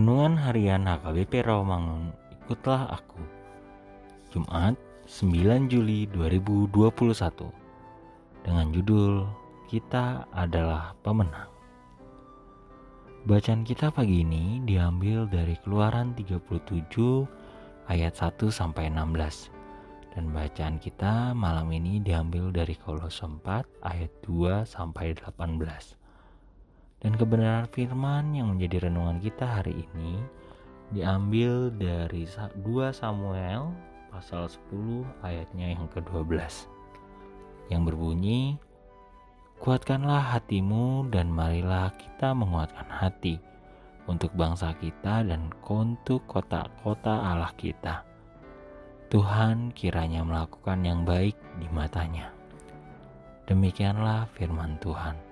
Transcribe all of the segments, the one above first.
Renungan Harian HKBP Rawamangun, ikutlah aku. Jumat, 9 Juli 2021. Dengan judul Kita adalah pemenang. Bacaan kita pagi ini diambil dari Keluaran 37 ayat 1 sampai 16. Dan bacaan kita malam ini diambil dari Kolose 4 ayat 2 sampai 18. Dan kebenaran firman yang menjadi renungan kita hari ini diambil dari 2 Samuel pasal 10 ayatnya yang ke-12 yang berbunyi Kuatkanlah hatimu dan marilah kita menguatkan hati untuk bangsa kita dan untuk kota-kota Allah kita. Tuhan kiranya melakukan yang baik di matanya. Demikianlah firman Tuhan.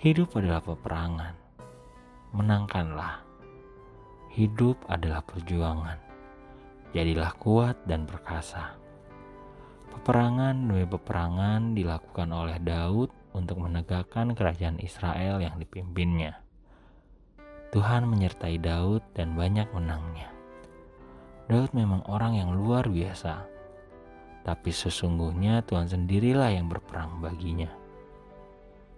Hidup adalah peperangan. Menangkanlah. Hidup adalah perjuangan. Jadilah kuat dan perkasa. Peperangan demi peperangan dilakukan oleh Daud untuk menegakkan kerajaan Israel yang dipimpinnya. Tuhan menyertai Daud dan banyak menangnya. Daud memang orang yang luar biasa, tapi sesungguhnya Tuhan sendirilah yang berperang baginya.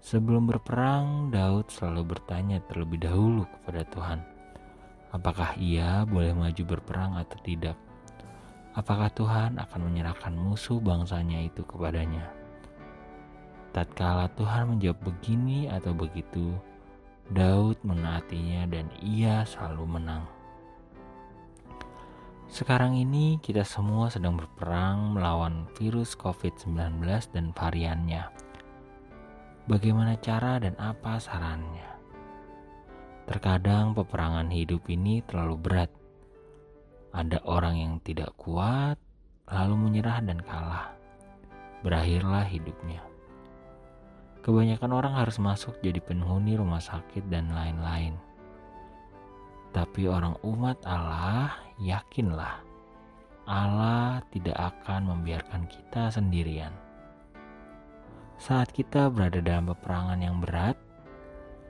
Sebelum berperang, Daud selalu bertanya terlebih dahulu kepada Tuhan, apakah ia boleh maju berperang atau tidak. Apakah Tuhan akan menyerahkan musuh bangsanya itu kepadanya? Tatkala Tuhan menjawab begini atau begitu, Daud menaatinya dan ia selalu menang. Sekarang ini kita semua sedang berperang melawan virus COVID-19 dan variannya bagaimana cara dan apa sarannya. Terkadang peperangan hidup ini terlalu berat. Ada orang yang tidak kuat, lalu menyerah dan kalah. Berakhirlah hidupnya. Kebanyakan orang harus masuk jadi penghuni rumah sakit dan lain-lain. Tapi orang umat Allah yakinlah Allah tidak akan membiarkan kita sendirian. Saat kita berada dalam peperangan yang berat,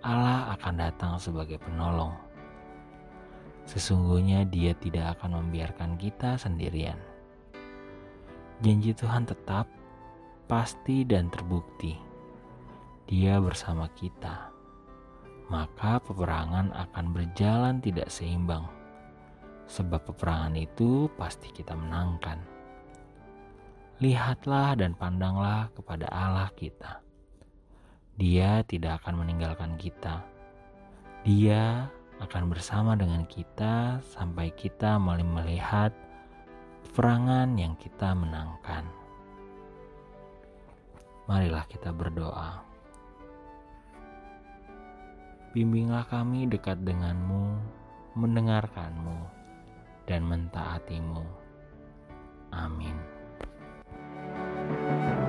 Allah akan datang sebagai penolong. Sesungguhnya Dia tidak akan membiarkan kita sendirian. Janji Tuhan tetap, pasti, dan terbukti. Dia bersama kita, maka peperangan akan berjalan tidak seimbang, sebab peperangan itu pasti kita menangkan lihatlah dan pandanglah kepada Allah kita. Dia tidak akan meninggalkan kita. Dia akan bersama dengan kita sampai kita melihat perangan yang kita menangkan. Marilah kita berdoa. Bimbinglah kami dekat denganmu, mendengarkanmu, dan mentaatimu. Amin. Thank you.